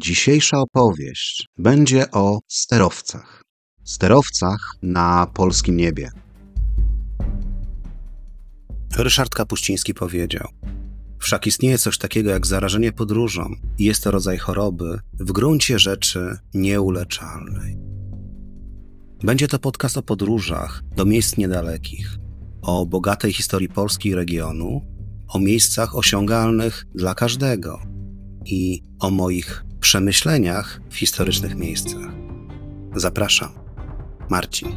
Dzisiejsza opowieść będzie o sterowcach. Sterowcach na polskim niebie. Ryszard Kapuściński powiedział: Wszak istnieje coś takiego jak zarażenie podróżą i jest to rodzaj choroby w gruncie rzeczy nieuleczalnej. Będzie to podcast o podróżach do miejsc niedalekich, o bogatej historii Polski i regionu, o miejscach osiągalnych dla każdego i o moich przemyśleniach w historycznych miejscach. Zapraszam, Marcin.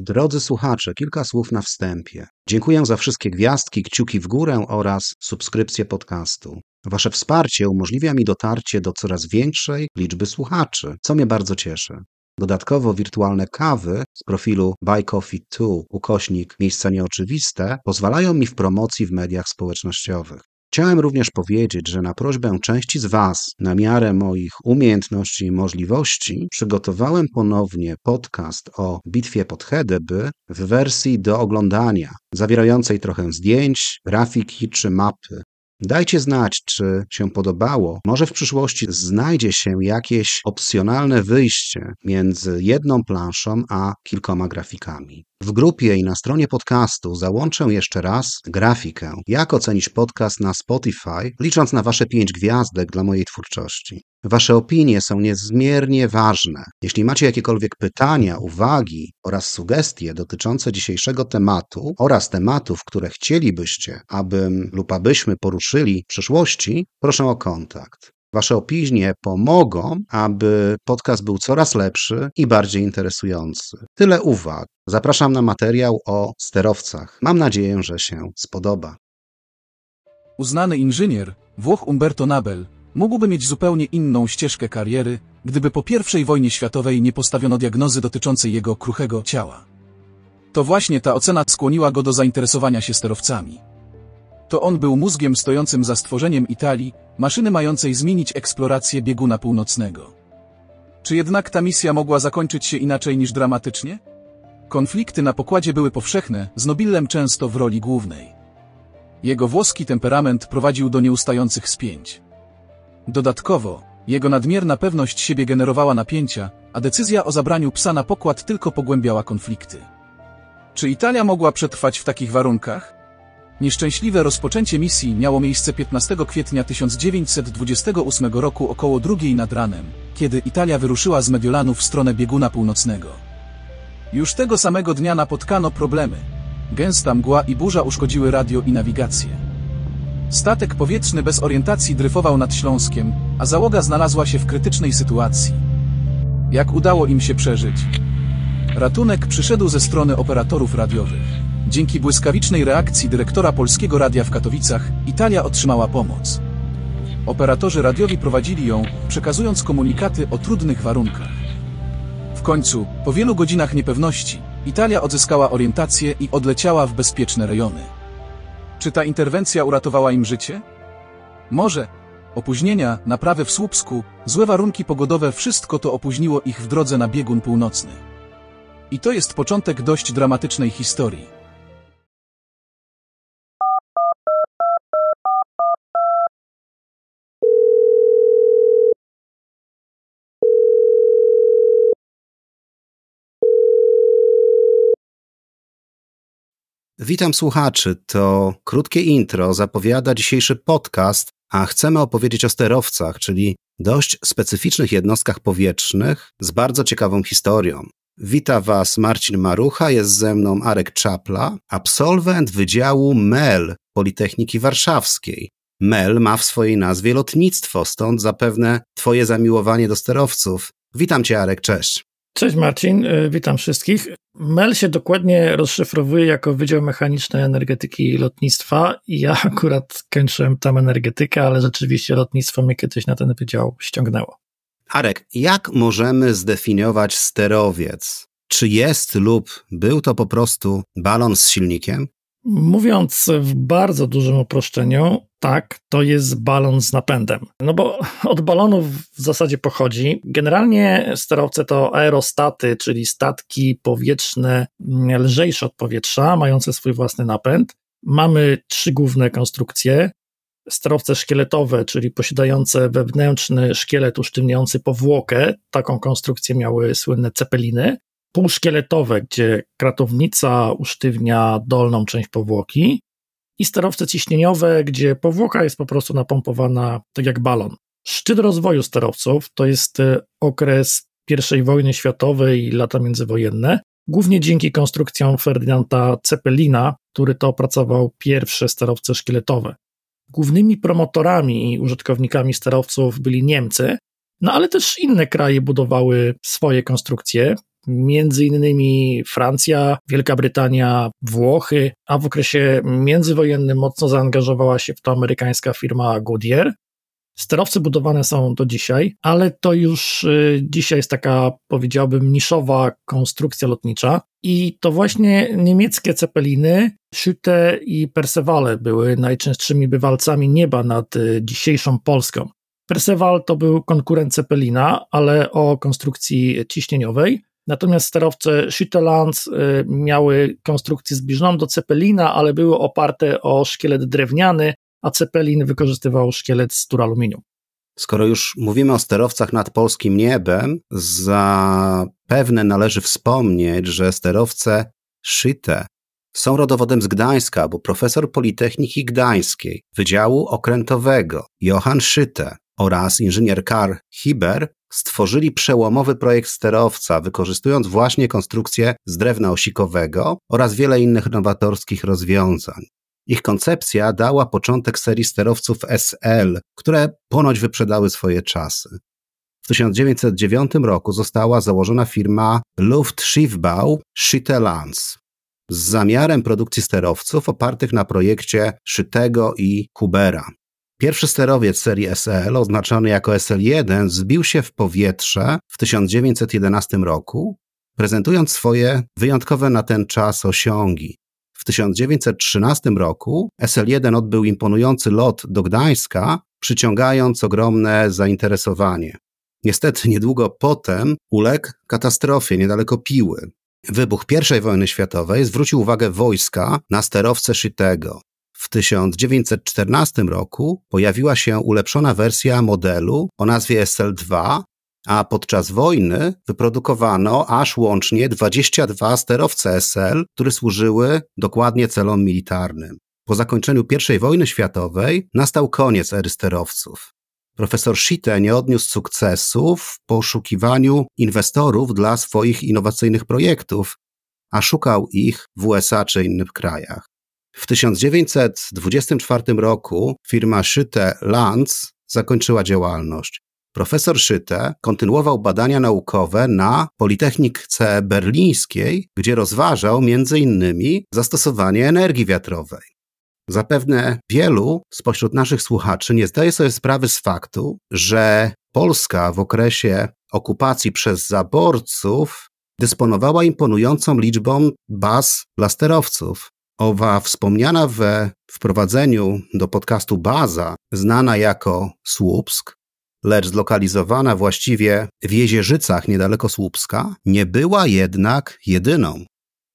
Drodzy słuchacze, kilka słów na wstępie. Dziękuję za wszystkie gwiazdki, kciuki w górę oraz subskrypcję podcastu. Wasze wsparcie umożliwia mi dotarcie do coraz większej liczby słuchaczy, co mnie bardzo cieszy. Dodatkowo wirtualne kawy z profilu Buy Coffee 2 ukośnik miejsca nieoczywiste pozwalają mi w promocji w mediach społecznościowych. Chciałem również powiedzieć, że na prośbę części z Was, na miarę moich umiejętności i możliwości, przygotowałem ponownie podcast o bitwie pod Hedeby w wersji do oglądania, zawierającej trochę zdjęć, grafiki czy mapy. Dajcie znać, czy się podobało. Może w przyszłości znajdzie się jakieś opcjonalne wyjście między jedną planszą a kilkoma grafikami. W grupie i na stronie podcastu załączę jeszcze raz grafikę, jak ocenić podcast na Spotify, licząc na Wasze pięć gwiazdek dla mojej twórczości. Wasze opinie są niezmiernie ważne. Jeśli macie jakiekolwiek pytania, uwagi oraz sugestie dotyczące dzisiejszego tematu oraz tematów, które chcielibyście, abym lub abyśmy poruszyli w przyszłości, proszę o kontakt. Wasze opinie pomogą, aby podcast był coraz lepszy i bardziej interesujący. Tyle uwag. Zapraszam na materiał o sterowcach. Mam nadzieję, że się spodoba. Uznany inżynier, Włoch Umberto Nabel, mógłby mieć zupełnie inną ścieżkę kariery, gdyby po I wojnie światowej nie postawiono diagnozy dotyczącej jego kruchego ciała. To właśnie ta ocena skłoniła go do zainteresowania się sterowcami. To on był mózgiem stojącym za stworzeniem Italii, maszyny mającej zmienić eksplorację bieguna północnego. Czy jednak ta misja mogła zakończyć się inaczej niż dramatycznie? Konflikty na pokładzie były powszechne, z Nobillem często w roli głównej. Jego włoski temperament prowadził do nieustających spięć. Dodatkowo, jego nadmierna pewność siebie generowała napięcia, a decyzja o zabraniu psa na pokład tylko pogłębiała konflikty. Czy Italia mogła przetrwać w takich warunkach? Nieszczęśliwe rozpoczęcie misji miało miejsce 15 kwietnia 1928 roku około drugiej nad ranem, kiedy Italia wyruszyła z Mediolanu w stronę bieguna północnego. Już tego samego dnia napotkano problemy. Gęsta mgła i burza uszkodziły radio i nawigację. Statek powietrzny bez orientacji dryfował nad Śląskiem, a załoga znalazła się w krytycznej sytuacji. Jak udało im się przeżyć? Ratunek przyszedł ze strony operatorów radiowych. Dzięki błyskawicznej reakcji dyrektora Polskiego Radia w Katowicach, Italia otrzymała pomoc. Operatorzy radiowi prowadzili ją, przekazując komunikaty o trudnych warunkach. W końcu, po wielu godzinach niepewności, Italia odzyskała orientację i odleciała w bezpieczne rejony. Czy ta interwencja uratowała im życie? Może. Opóźnienia, naprawy w Słupsku, złe warunki pogodowe wszystko to opóźniło ich w drodze na biegun północny. I to jest początek dość dramatycznej historii. Witam słuchaczy. To krótkie intro zapowiada dzisiejszy podcast, a chcemy opowiedzieć o sterowcach, czyli dość specyficznych jednostkach powietrznych z bardzo ciekawą historią. Wita Was Marcin Marucha, jest ze mną Arek Czapla, absolwent Wydziału MEL Politechniki Warszawskiej. MEL ma w swojej nazwie lotnictwo, stąd zapewne Twoje zamiłowanie do sterowców. Witam Cię, Arek, cześć. Cześć Marcin, y, witam wszystkich. MEL się dokładnie rozszyfrowuje jako Wydział Mechaniczny Energetyki i Lotnictwa ja akurat kończyłem tam energetykę, ale rzeczywiście lotnictwo mnie kiedyś na ten wydział ściągnęło. Arek, jak możemy zdefiniować sterowiec? Czy jest lub był to po prostu balon z silnikiem? Mówiąc w bardzo dużym uproszczeniu, tak, to jest balon z napędem. No bo od balonów w zasadzie pochodzi. Generalnie sterowce to aerostaty, czyli statki powietrzne lżejsze od powietrza, mające swój własny napęd. Mamy trzy główne konstrukcje. Sterowce szkieletowe, czyli posiadające wewnętrzny szkielet usztywniający powłokę. Taką konstrukcję miały słynne cepeliny. Półszkieletowe, gdzie kratownica usztywnia dolną część powłoki. I sterowce ciśnieniowe, gdzie powłoka jest po prostu napompowana tak jak balon. Szczyt rozwoju sterowców to jest e, okres I wojny światowej i lata międzywojenne, głównie dzięki konstrukcjom Ferdynanda Cepelina, który to opracował pierwsze sterowce szkieletowe. Głównymi promotorami i użytkownikami sterowców byli Niemcy, no ale też inne kraje budowały swoje konstrukcje, między innymi Francja, Wielka Brytania, Włochy, a w okresie międzywojennym mocno zaangażowała się w to amerykańska firma Goodyear. Sterowce budowane są do dzisiaj, ale to już y, dzisiaj jest taka, powiedziałbym, niszowa konstrukcja lotnicza. I to właśnie niemieckie cepeliny, Schütte i Percevale były najczęstszymi bywalcami nieba nad y, dzisiejszą Polską. Perceval to był konkurent Cepelina, ale o konstrukcji ciśnieniowej. Natomiast sterowce Schüttelands y, miały konstrukcję zbliżoną do Cepelina, ale były oparte o szkielet drewniany, a Cepelin wykorzystywał szkielet z turaluminium. Skoro już mówimy o sterowcach nad polskim niebem, zapewne należy wspomnieć, że sterowce Szyte są rodowodem z Gdańska, bo profesor Politechniki Gdańskiej Wydziału Okrętowego Johann Szyte oraz inżynier Karl Hiber stworzyli przełomowy projekt sterowca, wykorzystując właśnie konstrukcję z drewna osikowego oraz wiele innych nowatorskich rozwiązań. Ich koncepcja dała początek serii sterowców SL, które ponoć wyprzedały swoje czasy. W 1909 roku została założona firma Luftschiffbau Schittelands z zamiarem produkcji sterowców opartych na projekcie Szytego i Hubera. Pierwszy sterowiec serii SL, oznaczony jako SL1, zbił się w powietrze w 1911 roku, prezentując swoje wyjątkowe na ten czas osiągi. W 1913 roku SL1 odbył imponujący lot do Gdańska, przyciągając ogromne zainteresowanie. Niestety niedługo potem uległ katastrofie niedaleko Piły. Wybuch I wojny światowej zwrócił uwagę wojska na sterowce Szytego. W 1914 roku pojawiła się ulepszona wersja modelu o nazwie SL2, a podczas wojny wyprodukowano aż łącznie 22 sterowce SL, które służyły dokładnie celom militarnym. Po zakończeniu I wojny światowej nastał koniec ery sterowców. Profesor Schitte nie odniósł sukcesu w poszukiwaniu inwestorów dla swoich innowacyjnych projektów, a szukał ich w USA czy innych krajach. W 1924 roku firma Szyte Lanz zakończyła Profesor Szyte kontynuował badania naukowe na Politechnice Berlińskiej, gdzie rozważał m.in. zastosowanie energii wiatrowej. Zapewne wielu spośród naszych słuchaczy nie zdaje sobie sprawy z faktu, że Polska w okresie okupacji przez zaborców dysponowała imponującą liczbą baz dla sterowców. Owa wspomniana we wprowadzeniu do podcastu baza, znana jako Słupsk, lecz zlokalizowana właściwie w Jezierzycach niedaleko Słupska, nie była jednak jedyną.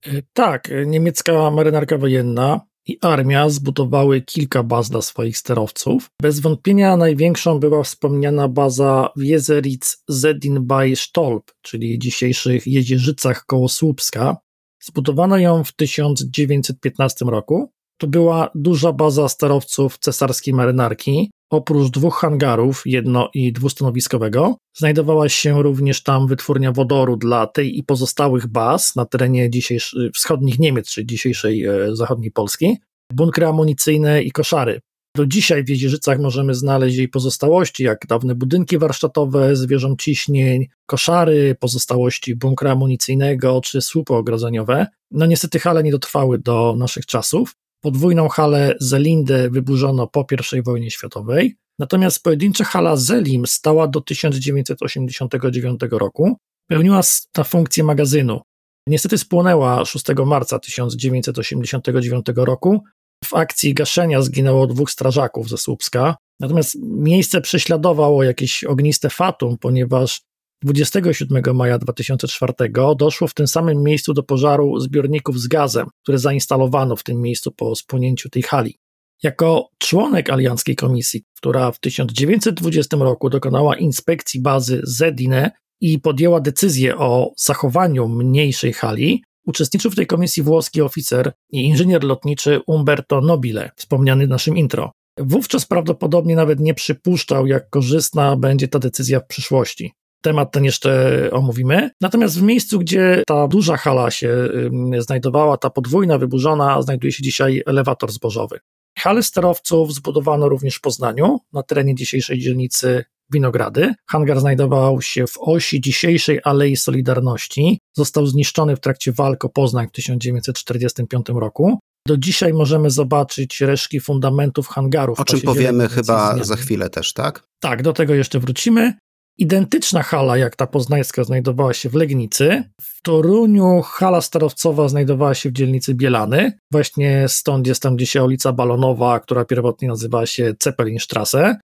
E, tak, niemiecka marynarka wojenna i armia zbudowały kilka baz dla swoich sterowców. Bez wątpienia największą była wspomniana baza w Jezeritz Zedin bei Stolp, czyli dzisiejszych Jezierzycach koło Słupska, Zbudowano ją w 1915 roku. To była duża baza sterowców cesarskiej marynarki. Oprócz dwóch hangarów, jedno i dwustanowiskowego, znajdowała się również tam wytwórnia wodoru dla tej i pozostałych baz na terenie dzisiejszych wschodnich Niemiec, czy dzisiejszej e, zachodniej Polski, bunkry amunicyjne i koszary. Do dzisiaj w Jezierzycach możemy znaleźć jej pozostałości, jak dawne budynki warsztatowe z wieżą ciśnień, koszary, pozostałości bunkra amunicyjnego czy słupy ogrodzeniowe. No niestety hale nie dotrwały do naszych czasów. Podwójną halę Zelindę wyburzono po I wojnie światowej, natomiast pojedyncza hala Zelim stała do 1989 roku. Pełniła ta funkcję magazynu. Niestety spłonęła 6 marca 1989 roku, w akcji gaszenia zginęło dwóch strażaków ze Słupska, natomiast miejsce prześladowało jakieś ogniste fatum, ponieważ 27 maja 2004 doszło w tym samym miejscu do pożaru zbiorników z gazem, które zainstalowano w tym miejscu po spłonięciu tej hali. Jako członek alianckiej komisji, która w 1920 roku dokonała inspekcji bazy Zedine i podjęła decyzję o zachowaniu mniejszej hali, uczestniczył w tej komisji włoski oficer i inżynier lotniczy Umberto Nobile, wspomniany w naszym intro. Wówczas prawdopodobnie nawet nie przypuszczał, jak korzystna będzie ta decyzja w przyszłości. Temat ten jeszcze omówimy. Natomiast w miejscu, gdzie ta duża hala się znajdowała, ta podwójna, wyburzona, znajduje się dzisiaj elewator zbożowy. Halę sterowców zbudowano również w Poznaniu, na terenie dzisiejszej dzielnicy Winogrady. Hangar znajdował się w osi dzisiejszej Alei Solidarności. Został zniszczony w trakcie walk o Poznań w 1945 roku. Do dzisiaj możemy zobaczyć resztki fundamentów hangarów. O czym powiemy chyba za chwilę też, tak? Tak, do tego jeszcze wrócimy. Identyczna hala jak ta poznańska znajdowała się w Legnicy. W Toruniu hala starowcowa znajdowała się w dzielnicy Bielany. Właśnie stąd jest tam dzisiaj ulica Balonowa, która pierwotnie nazywała się Ceppelinstrasse.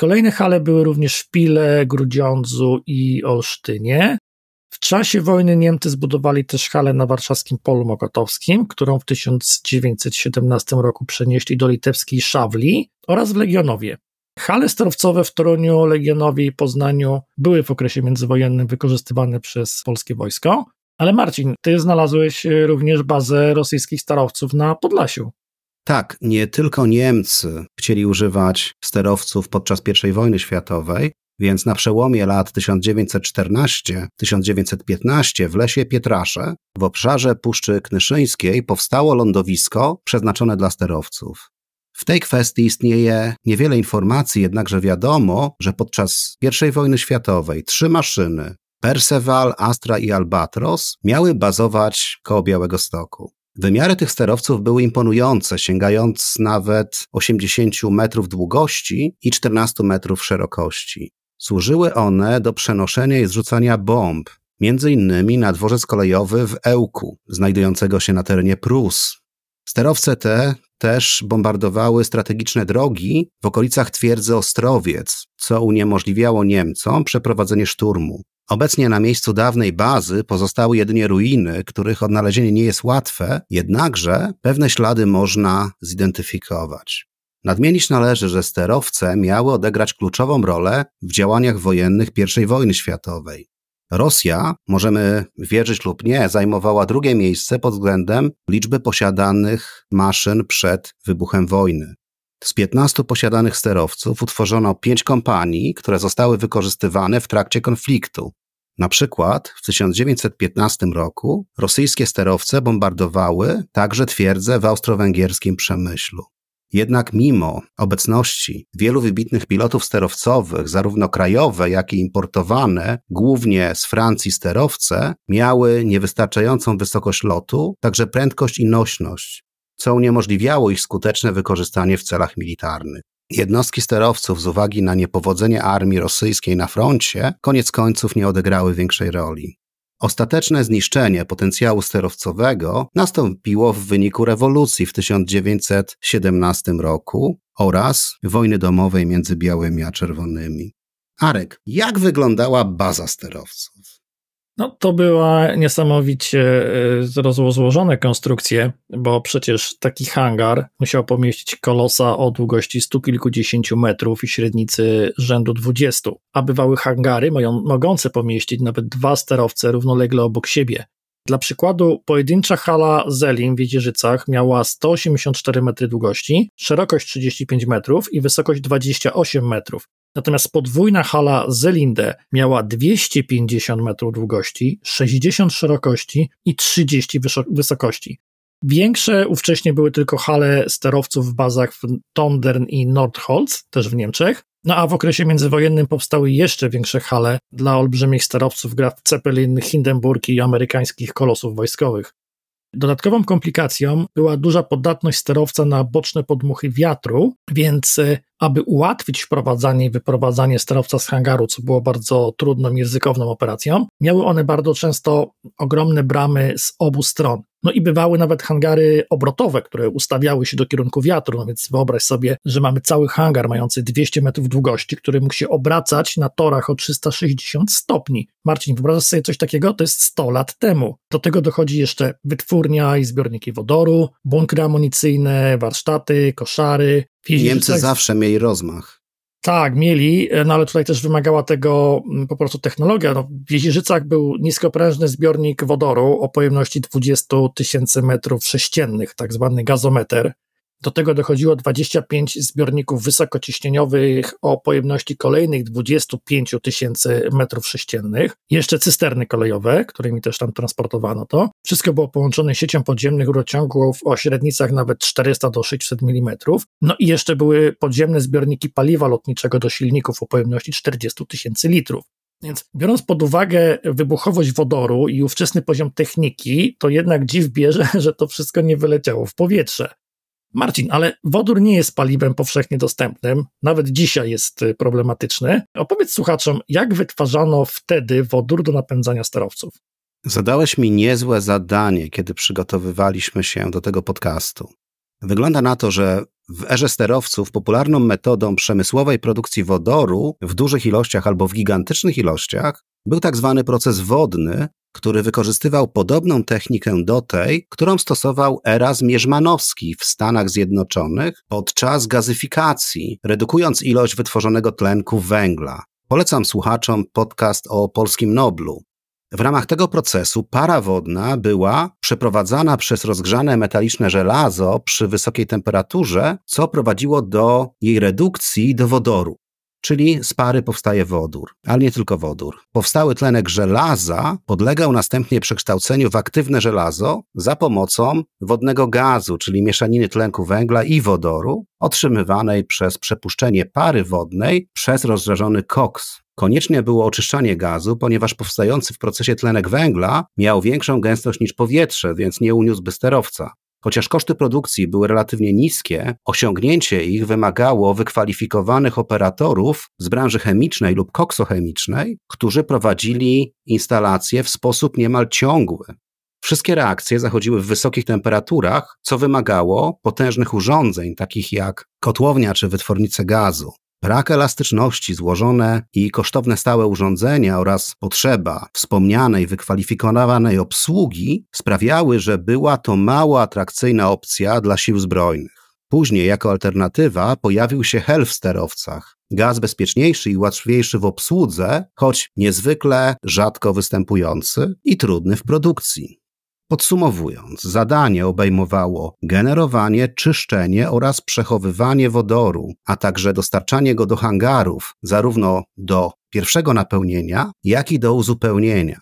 Kolejne hale były również w Pile, Grudziądzu i Olsztynie. W czasie wojny Niemcy zbudowali też halę na warszawskim Polu Mokotowskim, którą w 1917 roku przenieśli do litewskiej Szawli oraz w Legionowie. Hale sterowcowe w Toruniu, Legionowie i Poznaniu były w okresie międzywojennym wykorzystywane przez polskie wojsko. Ale Marcin, ty znalazłeś również bazę rosyjskich starowców na Podlasiu. Tak, nie tylko Niemcy chcieli używać sterowców podczas I wojny światowej, więc na przełomie lat 1914-1915 w lesie Pietrasze w obszarze Puszczy Knyszyńskiej powstało lądowisko przeznaczone dla sterowców. W tej kwestii istnieje niewiele informacji, jednakże wiadomo, że podczas I wojny światowej trzy maszyny Perceval, Astra i Albatros miały bazować koło Białego Stoku. Wymiary tych sterowców były imponujące, sięgając nawet 80 metrów długości i 14 metrów szerokości. Służyły one do przenoszenia i zrzucania bomb, między innymi na dworzec kolejowy w Ełku, znajdującego się na terenie Prus. Sterowce te też bombardowały strategiczne drogi w okolicach twierdzy Ostrowiec, co uniemożliwiało Niemcom przeprowadzenie szturmu. Obecnie na miejscu dawnej bazy pozostały jedynie ruiny, których odnalezienie nie jest łatwe, jednakże pewne ślady można zidentyfikować. Nadmienić należy, że sterowce miały odegrać kluczową rolę w działaniach wojennych I wojny światowej. Rosja, możemy wierzyć lub nie, zajmowała drugie miejsce pod względem liczby posiadanych maszyn przed wybuchem wojny. Z 15 posiadanych sterowców utworzono 5 kompanii, które zostały wykorzystywane w trakcie konfliktu. Na przykład w 1915 roku rosyjskie sterowce bombardowały także twierdze w austro-węgierskim przemyślu. Jednak mimo obecności wielu wybitnych pilotów sterowcowych, zarówno krajowe, jak i importowane, głównie z Francji sterowce, miały niewystarczającą wysokość lotu, także prędkość i nośność, co uniemożliwiało ich skuteczne wykorzystanie w celach militarnych. Jednostki sterowców z uwagi na niepowodzenie armii rosyjskiej na froncie koniec końców nie odegrały większej roli. Ostateczne zniszczenie potencjału sterowcowego nastąpiło w wyniku rewolucji w 1917 roku oraz wojny domowej między białymi a czerwonymi. Arek, jak wyglądała baza sterowców? No, to była niesamowicie e, rozłożone konstrukcje, bo przecież taki hangar musiał pomieścić kolosa o długości stu kilkudziesięciu metrów i średnicy rzędu dwudziestu, a bywały hangary mają, mogące pomieścić nawet dwa sterowce równolegle obok siebie. Dla przykładu, pojedyncza hala Zelim w Jeździerzycach miała 184 metry długości, szerokość 35 metrów i wysokość 28 metrów, Natomiast podwójna hala Zelinde miała 250 metrów długości, 60 szerokości i 30 wysokości. Większe ówcześnie były tylko hale sterowców w bazach w Tondern i Nordholz, też w Niemczech. No a w okresie międzywojennym powstały jeszcze większe hale dla olbrzymich sterowców graf Zeppelin, Hindenburg i amerykańskich kolosów wojskowych. Dodatkową komplikacją była duża podatność sterowca na boczne podmuchy wiatru, więc e, aby ułatwić wprowadzanie i wyprowadzanie sterowca z hangaru, co było bardzo trudną i ryzykowną operacją, miały one bardzo często ogromne bramy z obu stron. No i bywały nawet hangary obrotowe, które ustawiały się do kierunku wiatru. No więc wyobraź sobie, że mamy cały hangar mający 200 metrów długości, który mógł się obracać na torach o 360 stopni. Marcin, wyobrażasz sobie coś takiego? To jest 100 lat temu. Do tego dochodzi jeszcze wytwórnia i zbiorniki wodoru, bunkry amunicyjne, warsztaty, koszary. Niemcy zawsze mieli rozmach. Tak, mieli, no ale tutaj też wymagała tego mm, po prostu technologia. No, w Jeziżycach był niskoprężny zbiornik wodoru o pojemności 20 tysięcy metrów sześciennych, tak zwany gazometer. Do tego dochodziło 25 zbiorników wysokociśnieniowych o pojemności kolejnych 25 tysięcy metrów sześciennych, jeszcze cysterny kolejowe, którymi też tam transportowano to. Wszystko było połączone siecią podziemnych rurociągów o średnicach nawet 400 do 600 mm. No i jeszcze były podziemne zbiorniki paliwa lotniczego do silników o pojemności 40 tysięcy litrów. Więc biorąc pod uwagę wybuchowość wodoru i ówczesny poziom techniki, to jednak dziw bierze, że to wszystko nie wyleciało w powietrze. Marcin, ale wodór nie jest paliwem powszechnie dostępnym, nawet dzisiaj jest y, problematyczny. Opowiedz słuchaczom, jak wytwarzano wtedy wodór do napędzania sterowców? Zadałeś mi niezłe zadanie, kiedy przygotowywaliśmy się do tego podcastu. Wygląda na to, że w erze sterowców popularną metodą przemysłowej produkcji wodoru w dużych ilościach albo w gigantycznych ilościach był tak zwany proces wodny, który wykorzystywał podobną technikę do tej, którą stosował Eras Mierzmanowski w Stanach Zjednoczonych podczas gazyfikacji, redukując ilość wytworzonego tlenku węgla. Polecam słuchaczom podcast o polskim Noblu. W ramach tego procesu para wodna była przeprowadzana przez rozgrzane metaliczne żelazo przy wysokiej temperaturze, co prowadziło do jej redukcji do wodoru czyli z pary powstaje wodór, ale nie tylko wodór. Powstały tlenek żelaza podlegał następnie przekształceniu w aktywne żelazo za pomocą wodnego gazu, czyli mieszaniny tlenku węgla i wodoru, otrzymywanej przez przepuszczenie pary wodnej przez rozżarzony koks. Konieczne było oczyszczanie gazu, ponieważ powstający w procesie tlenek węgla miał większą gęstość niż powietrze, więc nie uniósłby sterowca. Chociaż koszty produkcji były relatywnie niskie, osiągnięcie ich wymagało wykwalifikowanych operatorów z branży chemicznej lub koksochemicznej, którzy prowadzili instalacje w sposób niemal ciągły. Wszystkie reakcje zachodziły w wysokich temperaturach, co wymagało potężnych urządzeń, takich jak kotłownia czy wytwornice gazu. Brak elastyczności, złożone i kosztowne stałe urządzenia oraz potrzeba wspomnianej, wykwalifikowanej obsługi sprawiały, że była to mało atrakcyjna opcja dla sił zbrojnych. Później jako alternatywa pojawił się HEL w sterowcach. Gaz bezpieczniejszy i łatwiejszy w obsłudze, choć niezwykle rzadko występujący i trudny w produkcji. Podsumowując, zadanie obejmowało generowanie, czyszczenie oraz przechowywanie wodoru, a także dostarczanie go do hangarów, zarówno do pierwszego napełnienia, jak i do uzupełnienia.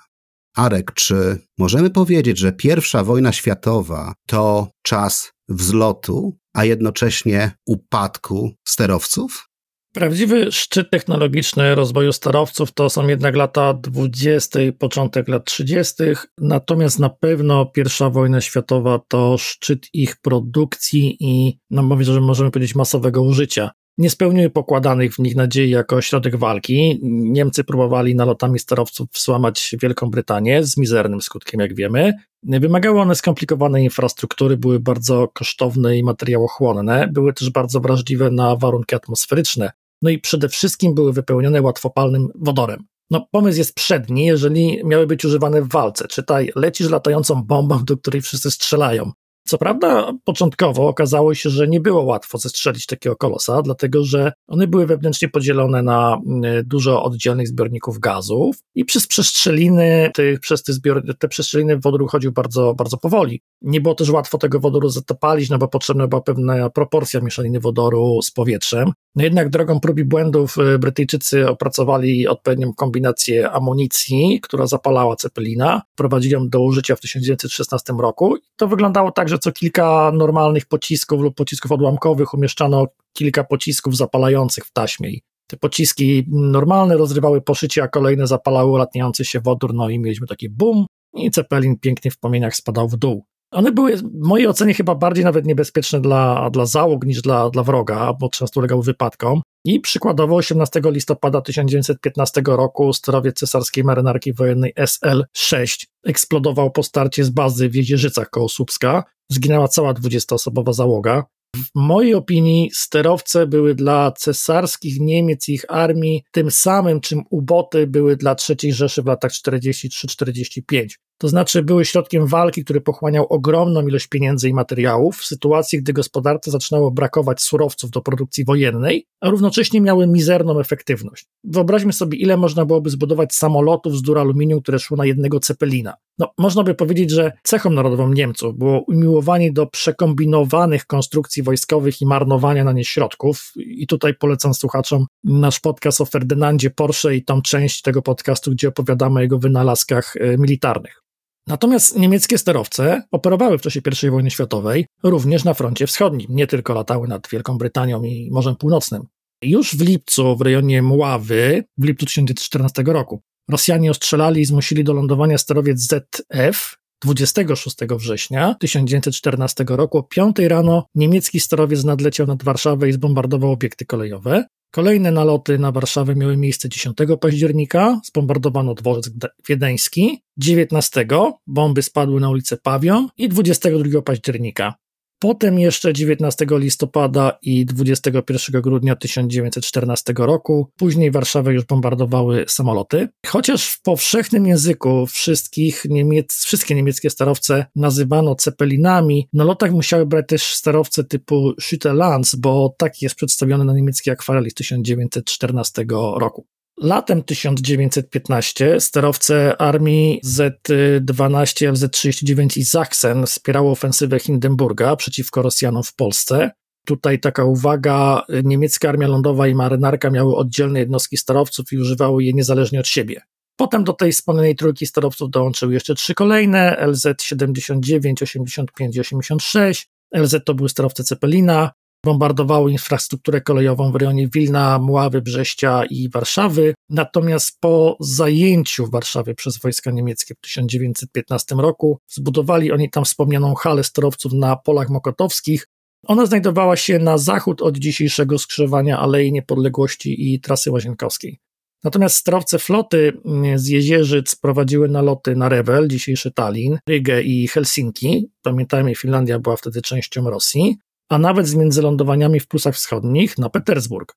Arek, czy możemy powiedzieć, że pierwsza wojna światowa to czas wzlotu, a jednocześnie upadku sterowców? Prawdziwy szczyt technologiczny rozwoju sterowców to są jednak lata 20., początek lat 30., natomiast na pewno pierwsza wojna światowa to szczyt ich produkcji i, no możemy powiedzieć, masowego użycia. Nie spełniły pokładanych w nich nadziei jako środek walki. Niemcy próbowali nalotami sterowców złamać Wielką Brytanię z mizernym skutkiem, jak wiemy. Wymagały one skomplikowanej infrastruktury, były bardzo kosztowne i materiałochłonne, były też bardzo wrażliwe na warunki atmosferyczne no i przede wszystkim były wypełnione łatwopalnym wodorem. No, pomysł jest przedni, jeżeli miały być używane w walce. Czytaj, lecisz latającą bombą, do której wszyscy strzelają. Co prawda, początkowo okazało się, że nie było łatwo zestrzelić takiego kolosa, dlatego że one były wewnętrznie podzielone na mm, dużo oddzielnych zbiorników gazów i przez przestrzeliny, tych, przez te, zbior, te przestrzeliny wodór uchodził bardzo, bardzo powoli. Nie było też łatwo tego wodoru zatopalić, no bo potrzebna była pewna proporcja mieszaniny wodoru z powietrzem. No jednak drogą prób i błędów y, Brytyjczycy opracowali odpowiednią kombinację amunicji, która zapalała cepelina, prowadzili ją do użycia w 1916 roku. To wyglądało tak, że co kilka normalnych pocisków lub pocisków odłamkowych umieszczano kilka pocisków zapalających w taśmie. Te pociski normalne rozrywały poszycie, a kolejne zapalały latniający się wodór, no i mieliśmy taki bum i cepelin pięknie w płomieniach spadał w dół. One były w mojej ocenie chyba bardziej nawet niebezpieczne dla, dla załóg niż dla, dla wroga, bo często ulegały wypadkom. I przykładowo 18 listopada 1915 roku sterowiec cesarskiej marynarki wojennej SL-6 eksplodował po starcie z bazy w Jezierzycach koło Słupska. Zginęła cała 20-osobowa załoga. W mojej opinii sterowce były dla cesarskich Niemiec i ich armii tym samym, czym uboty były dla III Rzeszy w latach 43-45. To znaczy były środkiem walki, który pochłaniał ogromną ilość pieniędzy i materiałów w sytuacji, gdy gospodarce zaczynało brakować surowców do produkcji wojennej, a równocześnie miały mizerną efektywność. Wyobraźmy sobie, ile można byłoby zbudować samolotów z duraluminium, które szło na jednego cepelina. No, można by powiedzieć, że cechą narodową Niemców było umiłowanie do przekombinowanych konstrukcji wojskowych i marnowania na nie środków. I tutaj polecam słuchaczom nasz podcast o Ferdynandzie Porsche i tą część tego podcastu, gdzie opowiadamy o jego wynalazkach e, militarnych. Natomiast niemieckie sterowce operowały w czasie I wojny światowej również na froncie wschodnim, nie tylko latały nad Wielką Brytanią i Morzem Północnym. Już w lipcu w rejonie Mławy, w lipcu 1914 roku, Rosjanie ostrzelali i zmusili do lądowania sterowiec ZF 26 września 1914 roku o 5 rano niemiecki sterowiec nadleciał nad Warszawę i zbombardował obiekty kolejowe. Kolejne naloty na Warszawę miały miejsce 10 października, zbombardowano dworzec wiedeński, 19 bomby spadły na ulicę Pawion i 22 października Potem jeszcze 19 listopada i 21 grudnia 1914 roku, później Warszawę już bombardowały samoloty. Chociaż w powszechnym języku wszystkich Niemiec, wszystkie niemieckie sterowce nazywano cepelinami, na lotach musiały brać też sterowce typu Schütte-Lanz, bo taki jest przedstawiony na niemieckiej akwareli z 1914 roku. Latem 1915 sterowce armii Z-12, FZ-39 i Sachsen wspierały ofensywę Hindenburga przeciwko Rosjanom w Polsce. Tutaj taka uwaga, niemiecka armia lądowa i marynarka miały oddzielne jednostki sterowców i używały je niezależnie od siebie. Potem do tej wspomnianej trójki sterowców dołączyły jeszcze trzy kolejne, LZ-79, 85 i 86. LZ to były sterowce Cepelina, bombardowały infrastrukturę kolejową w rejonie Wilna, Mławy, Brześcia i Warszawy. Natomiast po zajęciu Warszawy przez wojska niemieckie w 1915 roku zbudowali oni tam wspomnianą halę sterowców na polach mokotowskich. Ona znajdowała się na zachód od dzisiejszego skrzyżowania Alei Niepodległości i trasy łazienkowskiej. Natomiast sterowce floty mm, z Jezierzyc prowadziły naloty na Rewel, dzisiejszy Tallin, Rygę i Helsinki. Pamiętajmy, Finlandia była wtedy częścią Rosji a nawet z międzylądowaniami w Prusach Wschodnich na Petersburg.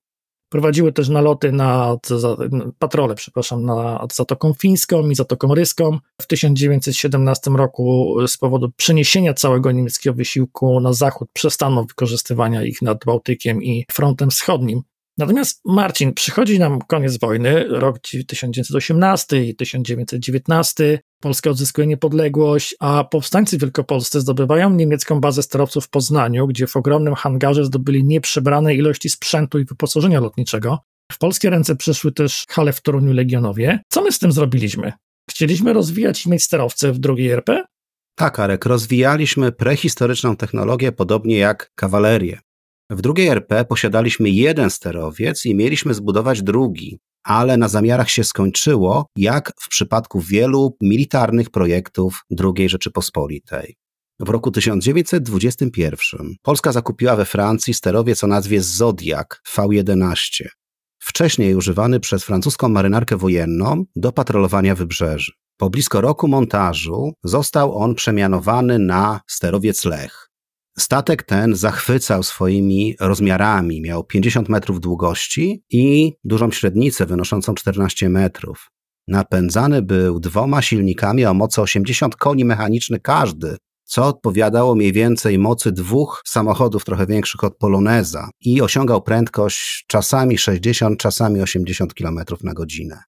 Prowadziły też naloty na patrole, przepraszam, nad Zatoką Fińską i Zatoką Ryską. W 1917 roku z powodu przeniesienia całego niemieckiego wysiłku na zachód przestano wykorzystywania ich nad Bałtykiem i frontem wschodnim. Natomiast Marcin, przychodzi nam koniec wojny, rok 1918 i 1919, Polska odzyskuje niepodległość, a powstańcy wielkopolscy zdobywają niemiecką bazę sterowców w Poznaniu, gdzie w ogromnym hangarze zdobyli nieprzebrane ilości sprzętu i wyposażenia lotniczego. W polskie ręce przeszły też hale w Toruniu Legionowie. Co my z tym zrobiliśmy? Chcieliśmy rozwijać i mieć sterowce w drugiej RP? Tak, Arek, rozwijaliśmy prehistoryczną technologię podobnie jak kawalerię. W drugiej RP posiadaliśmy jeden sterowiec i mieliśmy zbudować drugi, ale na zamiarach się skończyło, jak w przypadku wielu militarnych projektów II Rzeczypospolitej. W roku 1921 Polska zakupiła we Francji sterowiec o nazwie Zodiak V11, wcześniej używany przez francuską marynarkę wojenną do patrolowania wybrzeży. Po blisko roku montażu został on przemianowany na sterowiec Lech. Statek ten zachwycał swoimi rozmiarami. Miał 50 metrów długości i dużą średnicę wynoszącą 14 metrów. Napędzany był dwoma silnikami o mocy 80 koni mechanicznych każdy, co odpowiadało mniej więcej mocy dwóch samochodów trochę większych od Poloneza i osiągał prędkość czasami 60, czasami 80 km na godzinę.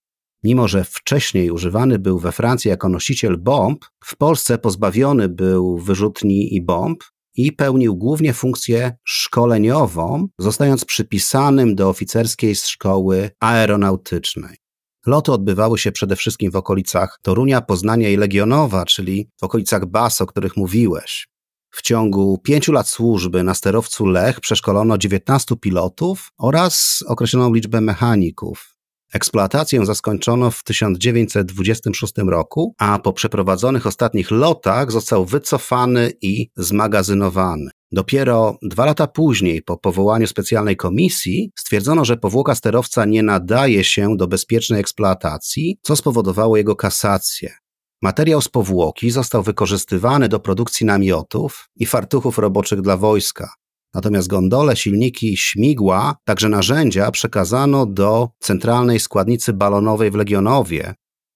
Mimo, że wcześniej używany był we Francji jako nosiciel bomb, w Polsce pozbawiony był wyrzutni i bomb, i pełnił głównie funkcję szkoleniową, zostając przypisanym do oficerskiej szkoły aeronautycznej. Loty odbywały się przede wszystkim w okolicach Torunia, Poznania i Legionowa, czyli w okolicach Bas, o których mówiłeś. W ciągu pięciu lat służby na sterowcu Lech przeszkolono 19 pilotów oraz określoną liczbę mechaników. Eksploatację zaskończono w 1926 roku, a po przeprowadzonych ostatnich lotach został wycofany i zmagazynowany. Dopiero dwa lata później, po powołaniu specjalnej komisji, stwierdzono, że powłoka sterowca nie nadaje się do bezpiecznej eksploatacji, co spowodowało jego kasację. Materiał z powłoki został wykorzystywany do produkcji namiotów i fartuchów roboczych dla wojska. Natomiast gondole, silniki, śmigła, także narzędzia przekazano do centralnej składnicy balonowej w Legionowie,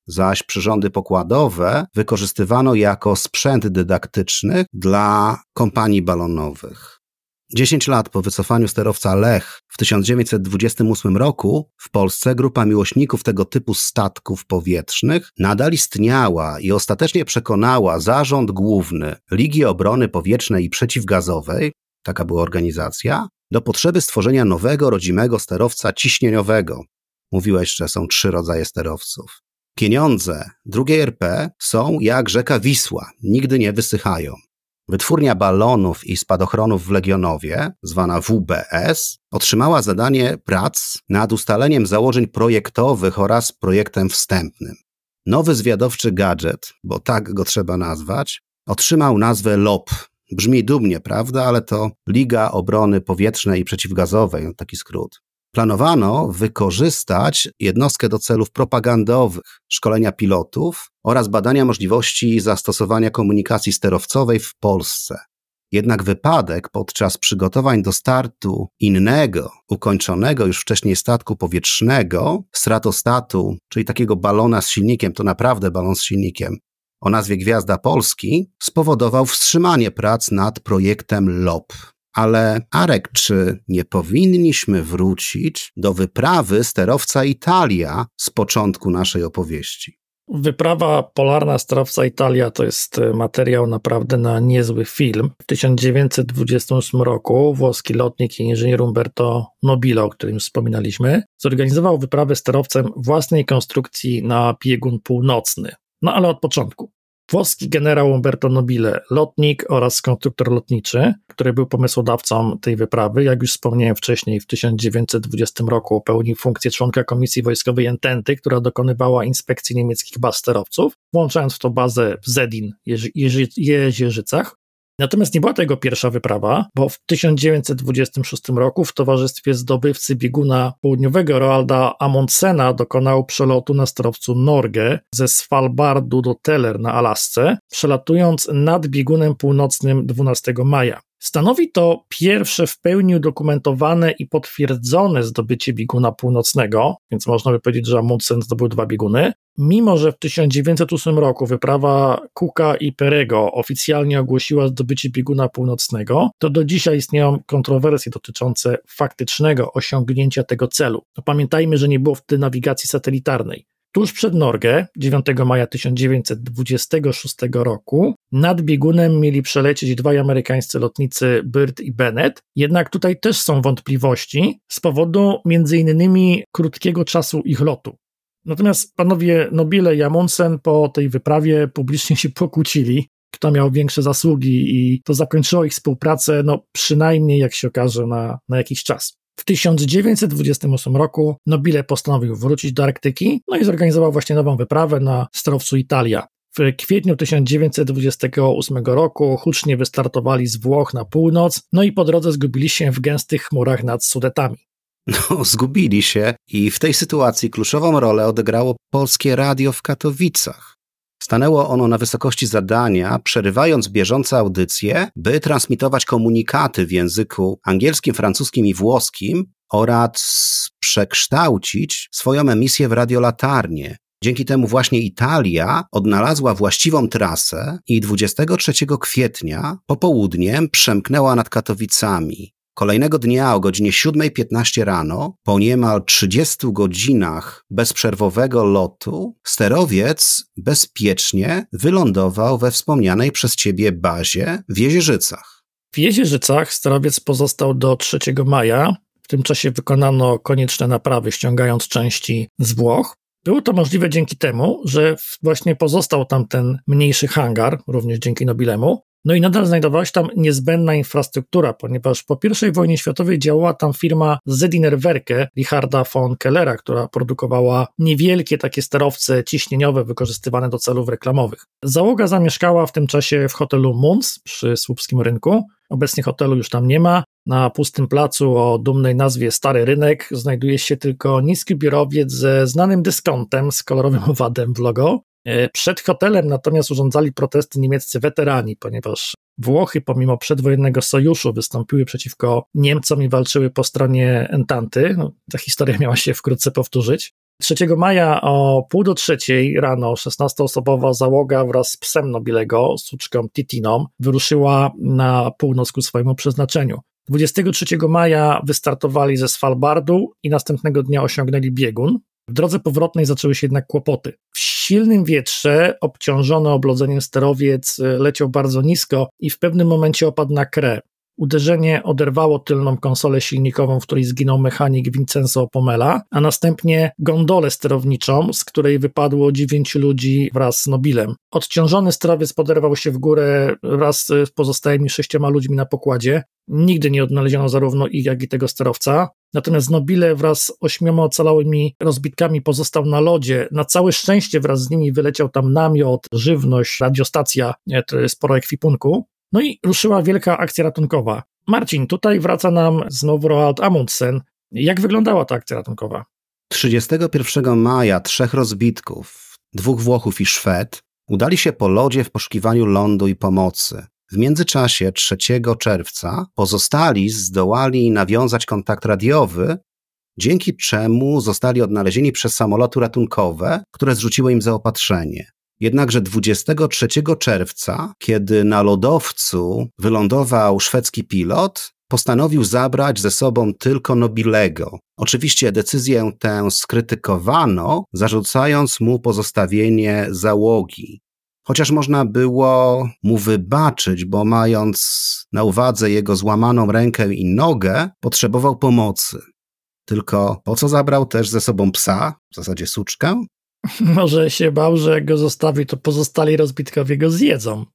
zaś przyrządy pokładowe wykorzystywano jako sprzęt dydaktyczny dla kompanii balonowych. Dziesięć lat po wycofaniu sterowca Lech w 1928 roku w Polsce grupa miłośników tego typu statków powietrznych nadal istniała i ostatecznie przekonała zarząd główny Ligi Obrony Powietrznej i Przeciwgazowej, taka była organizacja, do potrzeby stworzenia nowego rodzimego sterowca ciśnieniowego. Mówiłeś, że są trzy rodzaje sterowców. Pieniądze drugiej RP są jak rzeka Wisła, nigdy nie wysychają. Wytwórnia balonów i spadochronów w Legionowie, zwana WBS, otrzymała zadanie prac nad ustaleniem założeń projektowych oraz projektem wstępnym. Nowy zwiadowczy gadżet, bo tak go trzeba nazwać, otrzymał nazwę LOP. Brzmi dumnie, prawda? Ale to Liga Obrony Powietrznej i Przeciwgazowej, taki skrót planowano wykorzystać jednostkę do celów propagandowych, szkolenia pilotów oraz badania możliwości zastosowania komunikacji sterowcowej w Polsce. Jednak wypadek podczas przygotowań do startu innego, ukończonego już wcześniej statku powietrznego, stratostatu, czyli takiego balona z silnikiem, to naprawdę balon z silnikiem, o nazwie Gwiazda Polski, spowodował wstrzymanie prac nad projektem LOP. Ale Arek, czy nie powinniśmy wrócić do wyprawy sterowca Italia z początku naszej opowieści? Wyprawa polarna sterowca Italia to jest e, materiał naprawdę na niezły film. W 1928 roku włoski lotnik i inżynier Umberto Nobile, o którym wspominaliśmy, zorganizował wyprawę sterowcem własnej konstrukcji na biegun północny. No ale od początku. Włoski generał Umberto Nobile, lotnik oraz konstruktor lotniczy, który był pomysłodawcą tej wyprawy, jak już wspomniałem wcześniej, w 1920 roku pełnił funkcję członka Komisji Wojskowej Ententy, która dokonywała inspekcji niemieckich baz sterowców, włączając w to bazę w Zedin, Jeży, Jezierzycach, Natomiast nie była to jego pierwsza wyprawa, bo w 1926 roku w towarzystwie zdobywcy bieguna południowego Roalda Amundsena dokonał przelotu na sterowcu Norge ze Svalbardu do Teller na Alasce, przelatując nad biegunem północnym 12 maja. Stanowi to pierwsze w pełni udokumentowane i potwierdzone zdobycie bieguna północnego, więc można by powiedzieć, że Amundsen zdobył dwa bieguny. Mimo, że w 1908 roku wyprawa Cooka i Perego oficjalnie ogłosiła zdobycie bieguna północnego, to do dzisiaj istnieją kontrowersje dotyczące faktycznego osiągnięcia tego celu. No pamiętajmy, że nie było wtedy nawigacji satelitarnej. Tuż przed Norgę, 9 maja 1926 roku, nad biegunem mieli przelecieć dwaj amerykańscy lotnicy Byrd i Bennett, jednak tutaj też są wątpliwości z powodu m.in. krótkiego czasu ich lotu. Natomiast panowie Nobile i Amundsen po tej wyprawie publicznie się pokłócili, kto miał większe zasługi i to zakończyło ich współpracę, no przynajmniej jak się okaże na, na jakiś czas. W 1928 roku Nobile postanowił wrócić do Arktyki, no i zorganizował właśnie nową wyprawę na sterowcu Italia. W kwietniu 1928 roku hucznie wystartowali z Włoch na północ, no i po drodze zgubili się w gęstych chmurach nad Sudetami. No, zgubili się i w tej sytuacji kluczową rolę odegrało polskie radio w Katowicach. Stanęło ono na wysokości zadania, przerywając bieżące audycje, by transmitować komunikaty w języku angielskim, francuskim i włoskim oraz przekształcić swoją emisję w radiolatarnię. Dzięki temu właśnie Italia odnalazła właściwą trasę i 23 kwietnia popołudniem przemknęła nad Katowicami. Kolejnego dnia o godzinie 7.15 rano, po niemal 30 godzinach bezprzerwowego lotu, sterowiec bezpiecznie wylądował we wspomnianej przez ciebie bazie w Jezierzycach. W Jezierzycach sterowiec pozostał do 3 maja. W tym czasie wykonano konieczne naprawy, ściągając części z Włoch. Było to możliwe dzięki temu, że właśnie pozostał tam ten mniejszy hangar, również dzięki Nobilemu, No i nadal znajdowała się tam niezbędna infrastruktura, ponieważ po I wojnie światowej działała tam firma Zediner Werke Richarda von Kellera, która produkowała niewielkie takie sterowce ciśnieniowe wykorzystywane do celów reklamowych. Załoga zamieszkała w tym czasie w hotelu Munz przy Słupskim Rynku. Obecnie hotelu już tam nie ma. Na pustym placu o dumnej nazwie Stary Rynek znajduje się tylko niski biurowiec ze znanym dyskontem z kolorowym owadem w logo. E, przed hotelem natomiast urządzali protesty niemieccy weterani, ponieważ Włochy pomimo przedwojennego sojuszu wystąpiły przeciwko Niemcom i walczyły po stronie Entanty. No, ta historia miała się wkrótce powtórzyć. 3 maja o pół do trzeciej rano 16-osobowa załoga wraz z psem Nobilego, suczką Titiną, wyruszyła na północ ku swojemu przeznaczeniu. 23 maja wystartowali ze Svalbardu i następnego dnia osiągnęli biegun. W drodze powrotnej zaczęły się jednak kłopoty. W silnym wietrze, obciążony oblodzeniem sterowiec, e, leciał bardzo nisko i w pewnym momencie opadł na krę. Uderzenie oderwało tylną konsolę silnikową, w której zginął mechanik Vincenzo Pomela, a następnie gondolę sterowniczą, z której wypadło dziewięciu ludzi wraz z Nobilem. Odciążony sterowiec poderwał się w górę wraz z pozostałymi sześcioma ludźmi na pokładzie. Nigdy nie odnaleziono zarówno ich, jak i tego sterowca. Natomiast Nobile wraz z ośmioma ocalałymi rozbitkami pozostał na lodzie. Na całe szczęście wraz z nimi wyleciał tam namiot, żywność, radiostacja, sporo ekwipunku. No i ruszyła wielka akcja ratunkowa. Marcin, tutaj wraca nam znowu Roald Amundsen. Jak wyglądała ta akcja ratunkowa? 31 maja trzech rozbitków, dwóch Włochów i Szwed, udali się po lodzie w poszukiwaniu lądu i pomocy. W międzyczasie 3 czerwca pozostali zdołali nawiązać kontakt radiowy, dzięki czemu zostali odnalezieni przez samoloty ratunkowe, które zrzuciły im zaopatrzenie. Jednakże 23 czerwca, kiedy na lodowcu wylądował szwedzki pilot, postanowił zabrać ze sobą tylko Nobilego. Oczywiście decyzję tę skrytykowano, zarzucając mu pozostawienie załogi. Chociaż można było mu wybaczyć, bo mając na uwadze jego złamaną rękę i nogę, potrzebował pomocy. Tylko po co zabrał też ze sobą psa, w zasadzie suczkę? Może się bał, że jak go zostawi, to pozostali rozbitkowie go zjedzą.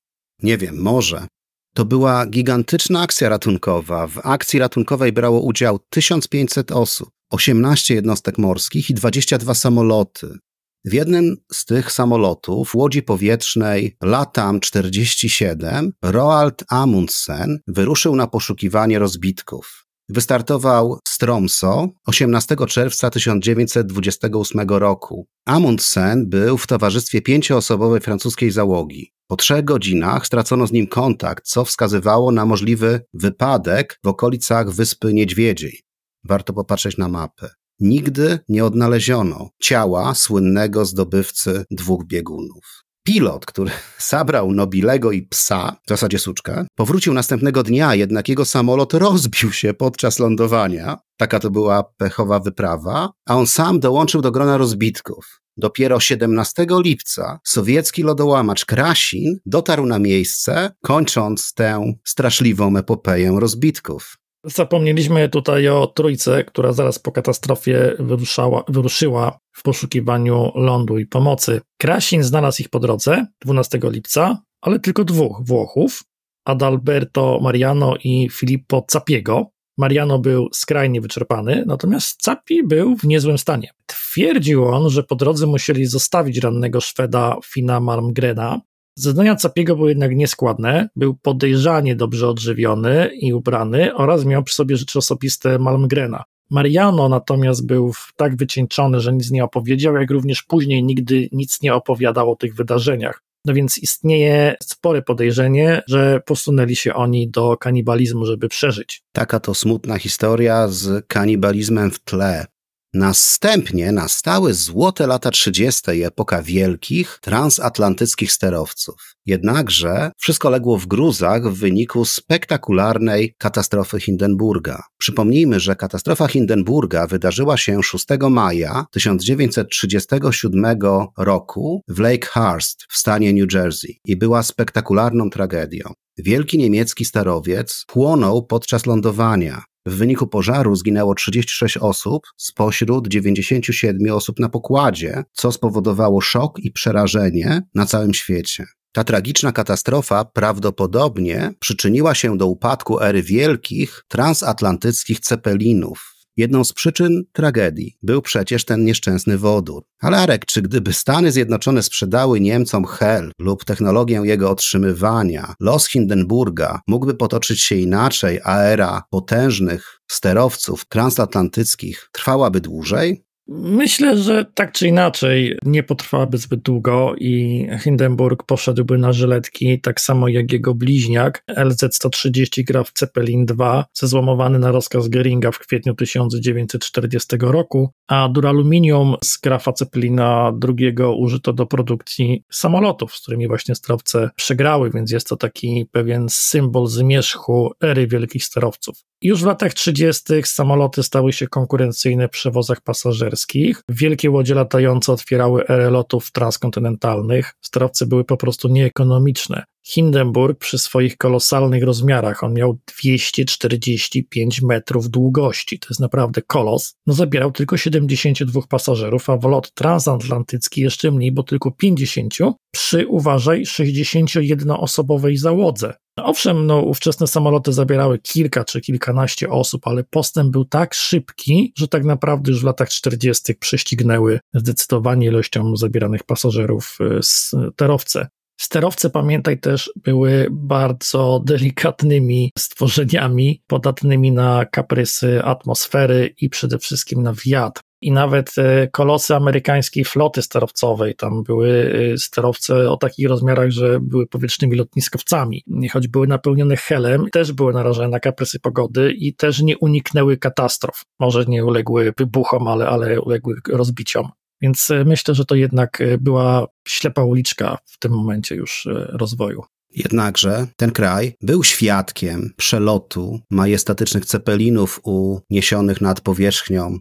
Nie wiem, może. To była gigantyczna akcja ratunkowa. W akcji ratunkowej brało udział 1500 osób, 18 jednostek morskich i 22 samoloty. W jednym z tych samolotów, łodzi powietrznej Latam 47, Roald Amundsen wyruszył na poszukiwanie rozbitków. Wystartował z Tromso 18 czerwca 1928 roku. Amundsen był w towarzystwie pięcioosobowej francuskiej załogi. Po trzech godzinach stracono z nim kontakt, co wskazywało na możliwy wypadek w okolicach wyspy Niedźwiedziej. Warto popatrzeć na mapę. Nigdy nie odnaleziono ciała słynnego zdobywcy dwóch biegunów. Pilot, który zabrał Nobilego i psa, w zasadzie suczkę, powrócił następnego dnia, jednak jego samolot rozbił się podczas lądowania. Taka to była pechowa wyprawa, a on sam dołączył do grona rozbitków. Dopiero 17 lipca sowiecki lodołamacz Krasin dotarł na miejsce, kończąc tę straszliwą epopeję rozbitków. Zapomnieliśmy tutaj o trójce, która zaraz po katastrofie wyruszała, wyruszyła w poszukiwaniu lądu i pomocy. Krasin znalazł ich po drodze 12 lipca, ale tylko dwóch Włochów, Adalberto Mariano i Filippo Capiego. Mariano był skrajnie wyczerpany, natomiast Capi był w niezłym stanie. Twierdził on, że po drodze musieli zostawić rannego Szweda Fina Malmgrena, Zeznania Capiego były jednak nieskładne, był podejrzanie dobrze odżywiony i ubrany oraz miał przy sobie rzeczy osobiste Malmgrena. Mariano natomiast był tak wycieńczony, że nic nie opowiedział, jak również później nigdy nic nie opowiadał o tych wydarzeniach. No więc istnieje spore podejrzenie, że posunęli się oni do kanibalizmu, żeby przeżyć. Taka to smutna historia z kanibalizmem w tle. Następnie nastały złote lata 30. i epoka wielkich, transatlantyckich sterowców. Jednakże wszystko legło w gruzach w wyniku spektakularnej katastrofy Hindenburga. Przypomnijmy, że katastrofa Hindenburga wydarzyła się 6 maja 1937 roku w Lakehurst w stanie New Jersey i była spektakularną tragedią. Wielki niemiecki sterowiec płonął podczas lądowania. W wyniku pożaru zginęło 36 osób spośród 97 osób na pokładzie, co spowodowało szok i przerażenie na całym świecie. Ta tragiczna katastrofa prawdopodobnie przyczyniła się do upadku ery wielkich transatlantyckich cepelinów. Jedną z przyczyn tragedii był przecież ten nieszczęsny wodór. Ale Arek, czy gdyby Stany Zjednoczone sprzedały Niemcom Hel lub technologię jego otrzymywania, los Hindenburga mógłby potoczyć się inaczej, a era potężnych sterowców transatlantyckich trwałaby dłużej? Myślę, że tak czy inaczej nie potrwałaby zbyt długo i Hindenburg poszedłby na żyletki, tak samo jak jego bliźniak LZ-130 Graf Zeppelin II, zezłomowany na rozkaz Geringa w kwietniu 1940 roku, a duraluminium z Grafa Zeppelina II użyto do produkcji samolotów, z którymi właśnie sterowce przegrały, więc jest to taki pewien symbol zmierzchu ery wielkich sterowców. Już w latach 30. samoloty stały się konkurencyjne w przewozach pasażerskich. Wielkie łodzie latające otwierały erę lotów transkontynentalnych. Sterowce były po prostu nieekonomiczne. Hindenburg przy swoich kolosalnych rozmiarach, on miał 245 metrów długości, to jest naprawdę kolos, no zabierał tylko 72 pasażerów, a w lot transatlantycki jeszcze mniej, bo tylko 50 przy, uważaj, 61-osobowej załodze. Owszem, no, ówczesne samoloty zabierały kilka czy kilkanaście osób, ale postęp był tak szybki, że tak naprawdę już w latach 40. prześcignęły zdecydowanie ilością zabieranych pasażerów y, sterowce. Sterowce, pamiętaj, też były bardzo delikatnymi stworzeniami, podatnymi na kaprysy atmosfery i przede wszystkim na wiatr i nawet e, kolosy amerykańskiej floty sterowcowej. Tam były e, sterowce o takich rozmiarach, że były powietrznymi lotniskowcami. Choć były napełnione helem, też były narażone na kaprysy pogody i też nie uniknęły katastrof. Może nie uległy wybuchom, ale, ale uległy rozbiciom. Więc e, myślę, że to jednak była ślepa uliczka w tym momencie już rozwoju. Jednakże ten kraj był świadkiem przelotu majestatycznych cepelinów uniesionych nad powierzchnią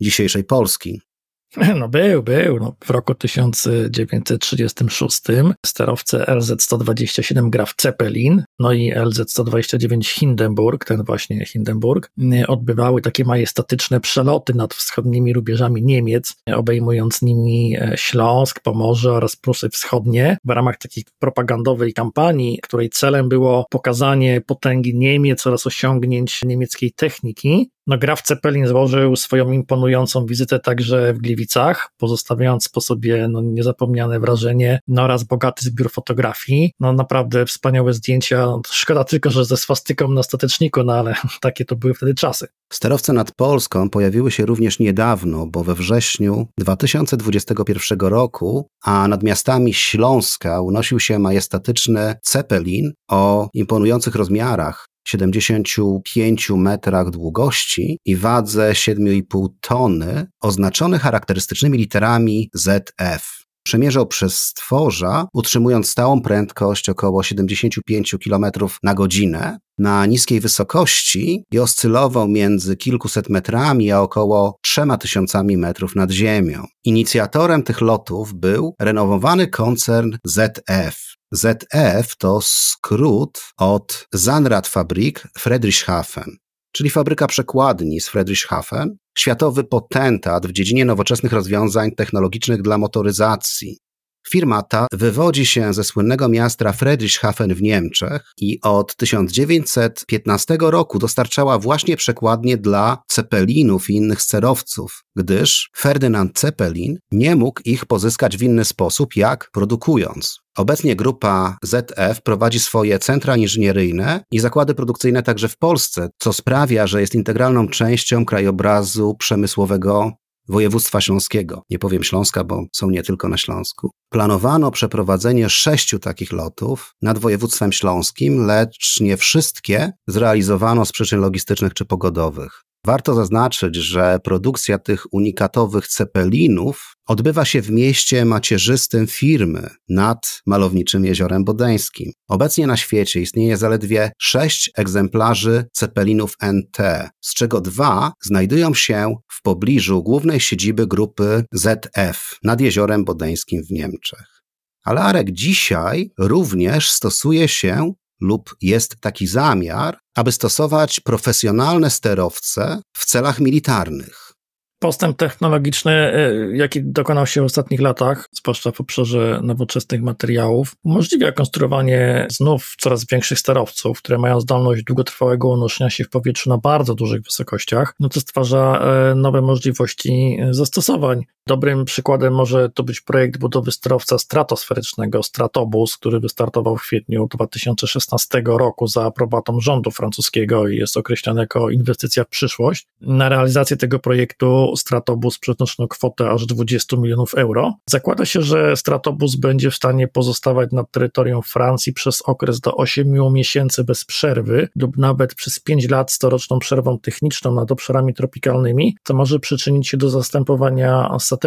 dzisiejszej Polski. No był, był. No, w roku 1936 sterowce LZ-127 Graf Zeppelin, no i LZ-129 Hindenburg, ten właśnie Hindenburg, odbywały takie majestatyczne przeloty nad wschodnimi rubieżami Niemiec, obejmując nimi e, Śląsk, Pomorze oraz Prusy Wschodnie w ramach takiej propagandowej kampanii, której celem było pokazanie potęgi Niemiec oraz osiągnięć niemieckiej techniki. No, Graf Zeppelin złożył swoją imponującą wizytę także w Gliwicach, pozostawiając po sobie no, niezapomniane wrażenie no, oraz bogaty zbiór fotografii. No naprawdę wspaniałe zdjęcia. Szkoda tylko, że ze swastyką na stateczniku, no ale takie to były wtedy czasy. Sterowce nad Polską pojawiły się również niedawno, bo we wrześniu 2021 roku, a nad miastami Śląska unosił się majestatyczny Zeppelin o imponujących rozmiarach, 75 metrach długości i wadze 7,5 tony, oznaczony charakterystycznymi literami ZF. Przemierzał przez stworza, utrzymując stałą prędkość około 75 km na godzinę na niskiej wysokości i oscylował między kilkuset metrami a około trzema tysiącami metrów nad ziemią. Inicjatorem tych lotów był renowowany koncern ZF, ZF to skrót od Zahnradfabrik Friedrichshafen, czyli fabryka przekładni z Friedrichshafen, światowy potentat w dziedzinie nowoczesnych rozwiązań technologicznych dla motoryzacji. Firma ta wywodzi się ze słynnego miasta Friedrichshafen w Niemczech i od 1915 roku dostarczała właśnie przekładnie dla Ceppelinów i innych sterowców, gdyż Ferdynand Zeppelin nie mógł ich pozyskać w inny sposób jak produkując. Obecnie grupa ZF prowadzi swoje centra inżynieryjne i zakłady produkcyjne także w Polsce, co sprawia, że jest integralną częścią krajobrazu przemysłowego województwa śląskiego. Nie powiem Śląska, bo są nie tylko na Śląsku. Planowano przeprowadzenie sześciu takich lotów nad województwem śląskim, lecz nie wszystkie zrealizowano z przyczyn logistycznych czy pogodowych. Warto zaznaczyć, że produkcja tych unikatowych cepelinów odbywa się w mieście macierzystym firmy nad malowniczym jeziorem bodeńskim. Obecnie na świecie istnieje zaledwie sześć egzemplarzy cepelinów NT, z czego dwa znajdują się w pobliżu głównej siedziby grupy ZF nad jeziorem bodeńskim w Niemczech. Ale Arek dzisiaj również stosuje się lub jest taki zamiar, aby stosować profesjonalne sterowce w celach militarnych. Postęp technologiczny, e, jaki dokonał się w ostatnich latach, zwłaszcza w obszarze nowoczesnych materiałów, umożliwia konstruowanie znów coraz większych sterowców, które mają zdolność długotrwałego unoszenia się w powietrzu na bardzo dużych wysokościach, no to stwarza e, nowe możliwości zastosowań. Dobrym przykładem może to być projekt budowy sterowca stratosferycznego Stratobus, który wystartował w kwietniu 2016 roku za aprobatą rządu francuskiego i jest określany jako inwestycja w przyszłość. Na realizację tego projektu Stratobus przeznaczono kwotę aż 20 milionów euro. Zakłada się, że Stratobus będzie w stanie pozostawać na terytorium Francji przez okres do 8 miesięcy bez przerwy lub nawet przez 5 lat z coroczną przerwą techniczną nad obszarami tropikalnymi, co może przyczynić się do zastępowania satelitów.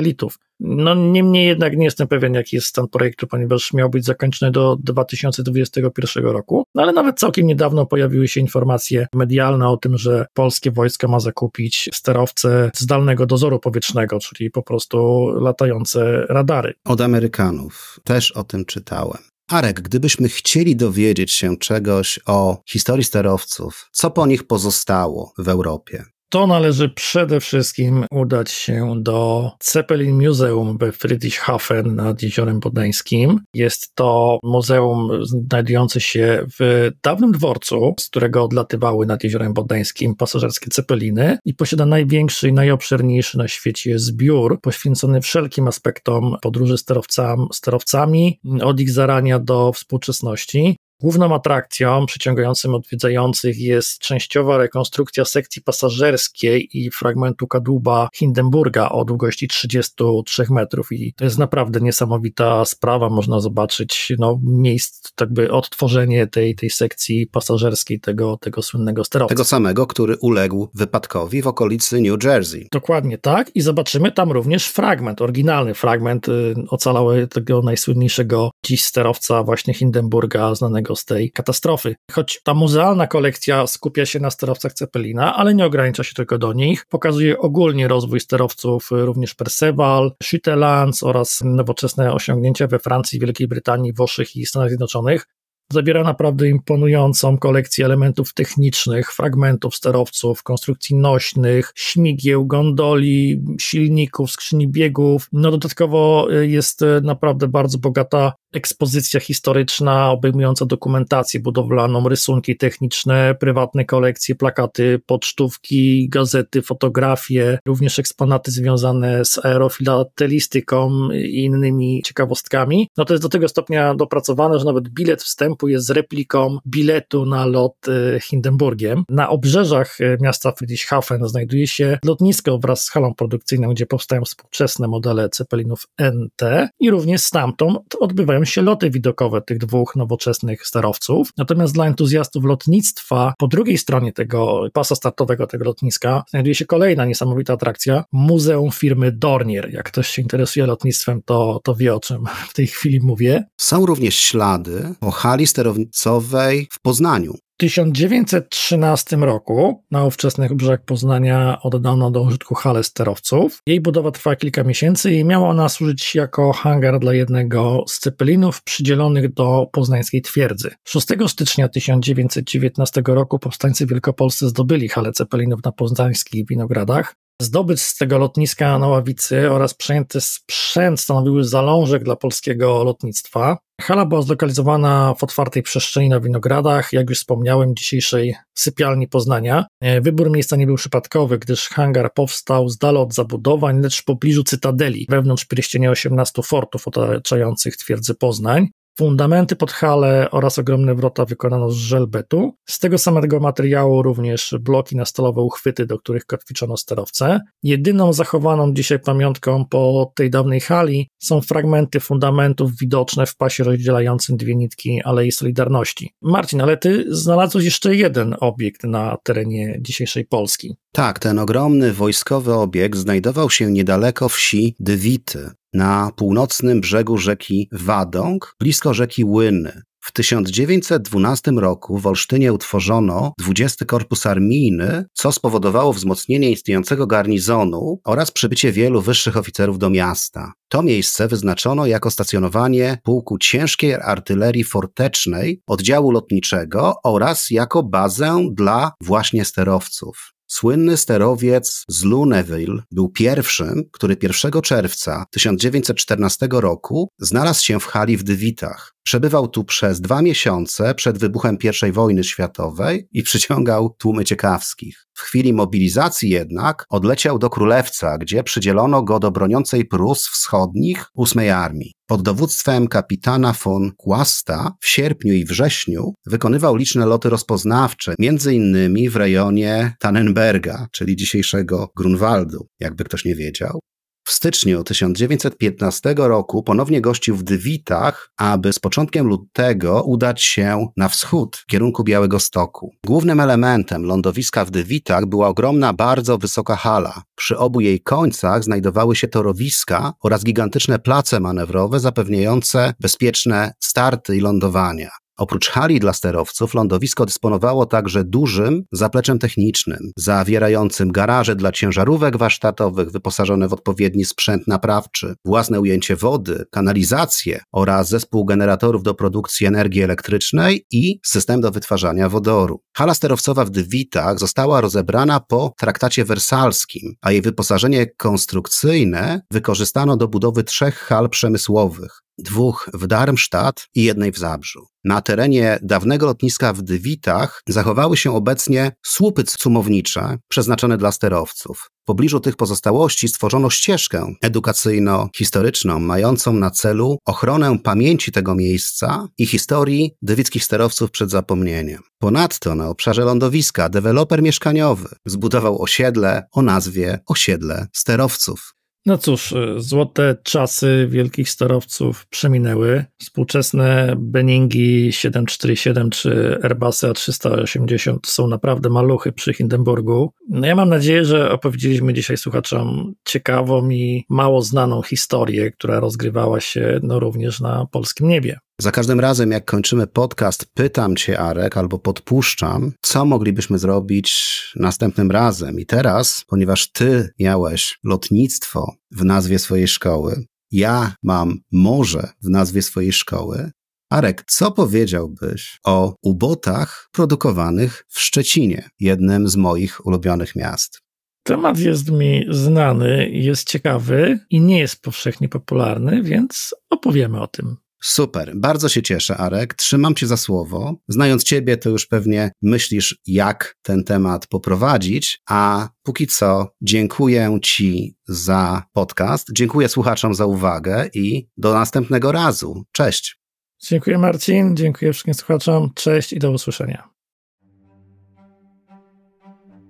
No niemniej jednak nie jestem pewien, jaki jest stan projektu, ponieważ miał być zakończony do 2021 roku, no ale nawet całkiem niedawno pojawiły się informacje medialne o tym, że polskie wojsko ma zakupić sterowce zdalnego dozoru powietrznego, czyli po prostu latające radary. Od Amerykanów też o tym czytałem. Arek, gdybyśmy chcieli dowiedzieć się czegoś o historii sterowców, co po nich pozostało w Europie? To należy przede wszystkim udać się do Zeppelin Museum we Friedrichshafen nad Jeziorem Bodeńskim. Jest to muzeum znajdujące się w dawnym dworcu, z którego odlatywały nad Jeziorem Bodeńskim pasażerskie Zeppeliny i posiada największy i najobszerniejszy na świecie zbiór poświęcony wszelkim aspektom podróży sterowcami, sterowcami od ich zarania do współczesności. Główną atrakcją przyciągającym odwiedzających jest częściowa rekonstrukcja sekcji pasażerskiej i fragmentu kadłuba Hindenburga o długości 33 metrów i to jest naprawdę niesamowita sprawa. Można zobaczyć no, miejsc, tak by odtworzenie tej, tej sekcji pasażerskiej tego, tego słynnego sterowca. Tego samego, który uległ wypadkowi w okolicy New Jersey. Dokładnie tak i zobaczymy tam również fragment, oryginalny fragment y, ocalały tego najsłynniejszego dziś sterowca właśnie Hindenburga, znanego z tej katastrofy. Choć ta muzealna kolekcja skupia się na sterowcach Cepelina, ale nie ogranicza się tylko do nich. Pokazuje ogólnie rozwój sterowców, również Perceval, Chutelans oraz nowoczesne osiągnięcia we Francji, Wielkiej Brytanii, Włoszech i Stanach Zjednoczonych. Zabiera naprawdę imponującą kolekcję elementów technicznych, fragmentów sterowców, konstrukcji nośnych, śmigieł, gondoli, silników, skrzyni biegów. No dodatkowo jest naprawdę bardzo bogata ekspozycja historyczna obejmująca dokumentację budowlaną, rysunki techniczne, prywatne kolekcje, plakaty, pocztówki, gazety, fotografie, również eksponaty związane z aerofilatelistyką i innymi ciekawostkami. No to jest do tego stopnia dopracowane, że nawet bilet wstępu jest repliką biletu na lot e, Hindenburgiem. Na obrzeżach e, miasta Friedrichshafen znajduje się lotnisko wraz z halą produkcyjną, gdzie powstają współczesne modele Ceppelinów NT i również stamtąd odbywają się loty widokowe tych dwóch nowoczesnych sterowców. Natomiast dla entuzjastów lotnictwa, po drugiej stronie tego pasa startowego tego lotniska, znajduje się kolejna niesamowita atrakcja Muzeum firmy Dornier. Jak ktoś się interesuje lotnictwem, to, to wie o czym w tej chwili mówię. Są również ślady po hali sterownicowej w Poznaniu. 1913 roku na ówczesnych brzegach Poznania oddano do użytku halę sterowców. Jej budowa trwała kilka miesięcy i miała ona służyć jako hangar dla jednego z cepelinów przydzielonych do poznańskiej twierdzy. 6 stycznia 1919 roku powstańcy wielkopolscy zdobyli halę cepelinów na poznańskich winogradach. Zdobyć z tego lotniska na ławicy oraz przejęty sprzęt stanowiły zalążek dla polskiego lotnictwa. Hala była zlokalizowana w otwartej przestrzeni na Winogradach, jak już wspomniałem, dzisiejszej sypialni Poznania. E, wybór miejsca nie był przypadkowy, gdyż hangar powstał z dala od zabudowań, lecz w pobliżu cytadeli, wewnątrz pierścienia 18 fortów otaczających twierdzę Poznań. Fundamenty pod halę oraz ogromne wrota wykonano z żelbetu. Z tego samego materiału również bloki na stalowe uchwyty, do których kotwiczono sterowce. Jedyną zachowaną dzisiaj pamiątką po tej dawnej hali są fragmenty fundamentów widoczne w pasie rozdzielającym dwie nitki Alei Solidarności. Marcin, ale ty znalazłeś jeszcze jeden obiekt na terenie dzisiejszej Polski. Tak, ten ogromny wojskowy obiekt znajdował się niedaleko wsi Dywity, na północnym brzegu rzeki Wadąg, blisko rzeki Łyny. W 1912 roku w Olsztynie utworzono 20 Korpus Armijny, co spowodowało wzmocnienie istniejącego garnizonu oraz przybycie wielu wyższych oficerów do miasta. To miejsce wyznaczono jako stacjonowanie pułku ciężkiej artylerii fortecznej oddziału lotniczego oraz jako bazę dla właśnie sterowców. Słynny sterowiec z Luneville był pierwszym, który 1 czerwca 1914 roku znalazł się w hali w Dywitach. Przebywał tu przez dwa miesiące przed wybuchem I wojny światowej i przyciągał tłumy ciekawskich. W chwili mobilizacji jednak odleciał do Królewca, gdzie przydzielono go do broniącej Prus wschodnich 8 Armii. Pod dowództwem kapitana von Quasta w sierpniu i wrześniu wykonywał liczne loty rozpoznawcze, między innymi w rejonie Tannenberga, czyli dzisiejszego Grunwaldu, jakby ktoś nie wiedział. W styczniu 1915 roku ponownie gościł w Dywitach, aby z początkiem lutego udać się na wschód w kierunku Białego Stoku. Głównym elementem lądowiska w Dywitach była ogromna, bardzo wysoka hala. Przy obu jej końcach znajdowały się torowiska oraz gigantyczne place manewrowe zapewniające bezpieczne starty i lądowania. Oprócz hali dla sterowców, lądowisko dysponowało także dużym zapleczem technicznym, zawierającym garaże dla ciężarówek warsztatowych wyposażone w odpowiedni sprzęt naprawczy, własne ujęcie wody, kanalizację oraz zespół generatorów do produkcji energii elektrycznej i system do wytwarzania wodoru. Hala sterowcowa w Dywitach została rozebrana po traktacie wersalskim, a jej wyposażenie konstrukcyjne wykorzystano do budowy trzech hal przemysłowych dwóch w Darmstadt i jednej w Zabrzu. Na terenie dawnego lotniska w Dywitach zachowały się obecnie słupy cumownicze przeznaczone dla sterowców. W pobliżu tych pozostałości stworzono ścieżkę edukacyjno-historyczną mającą na celu ochronę pamięci tego miejsca i historii dywickich sterowców przed zapomnieniem. Ponadto na obszarze lądowiska deweloper mieszkaniowy zbudował osiedle o nazwie Osiedle Sterowców. No cóż, y, złote czasy wielkich sterowców przeminęły. Współczesne Benningi 747 czy Airbusy A380 są naprawdę maluchy przy Hindenburgu. No ja mam nadzieję, że opowiedzieliśmy dzisiaj słuchaczom ciekawą i mało znaną historię, która rozgrywała się no również na polskim niebie. Za każdym razem, jak kończymy podcast, pytam cię, Arek, albo podpuszczam, co moglibyśmy zrobić następnym razem. I teraz, ponieważ ty miałeś lotnictwo w nazwie swojej szkoły, ja mam morze w nazwie swojej szkoły, Arek, co powiedziałbyś o ubotach produkowanych w Szczecinie, jednym z moich ulubionych miast? Temat jest mi znany, jest ciekawy i nie jest powszechnie popularny, więc opowiemy o tym. Super, bardzo się cieszę, Arek. Trzymam cię za słowo. Znając ciebie, to już pewnie myślisz, jak ten temat poprowadzić, a póki co dziękuję ci za podcast, dziękuję słuchaczom za uwagę i do następnego razu. Cześć. Dziękuję Marcin, dziękuję wszystkim słuchaczom. Cześć i do usłyszenia.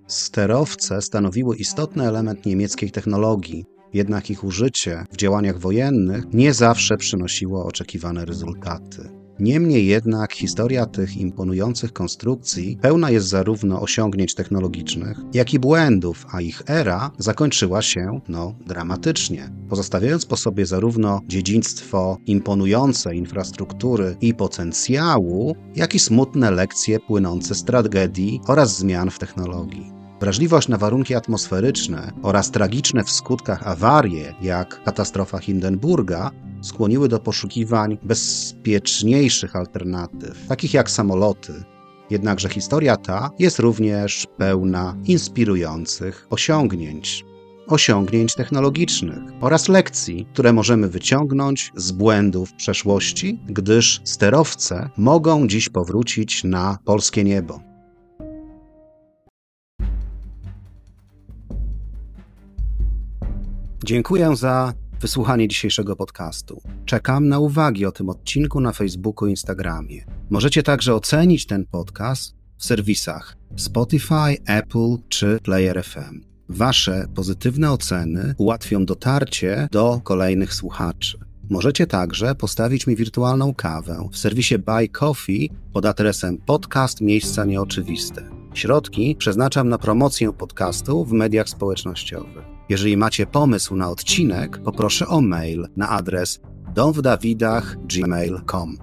Sterowce stanowiły istotny element niemieckiej technologii, jednak ich użycie w działaniach wojennych nie zawsze przynosiło oczekiwane rezultaty. Niemniej jednak historia tych imponujących konstrukcji pełna jest zarówno osiągnięć technologicznych, jak i błędów, a ich era zakończyła się, no, dramatycznie, pozostawiając po sobie zarówno dziedzictwo imponującej infrastruktury i potencjału, jak i smutne lekcje płynące z tragedii oraz zmian w technologii. Wrażliwość na warunki atmosferyczne oraz tragiczne w skutkach awarie, jak katastrofa Hindenburga, skłoniły do poszukiwań bezpieczniejszych alternatyw, takich jak samoloty. Jednakże historia ta jest również pełna inspirujących osiągnięć. Osiągnięć technologicznych oraz lekcji, które możemy wyciągnąć z błędów przeszłości, gdyż sterowce mogą dziś powrócić na polskie niebo. Dziękuję za wysłuchanie dzisiejszego podcastu. Czekam na uwagi o tym odcinku na Facebooku i Instagramie. Możecie także ocenić ten podcast w serwisach Spotify, Apple czy Player FM. Wasze pozytywne oceny ułatwią dotarcie do kolejnych słuchaczy. Możecie także postawić mi wirtualną kawę w serwisie Buy Coffee pod adresem podcast miejsca nieoczywiste. Środki przeznaczam na promocję podcastu w mediach społecznościowych. Jeżeli macie pomysł na odcinek, poproszę o mail na adres domwdawidach.gmail.com.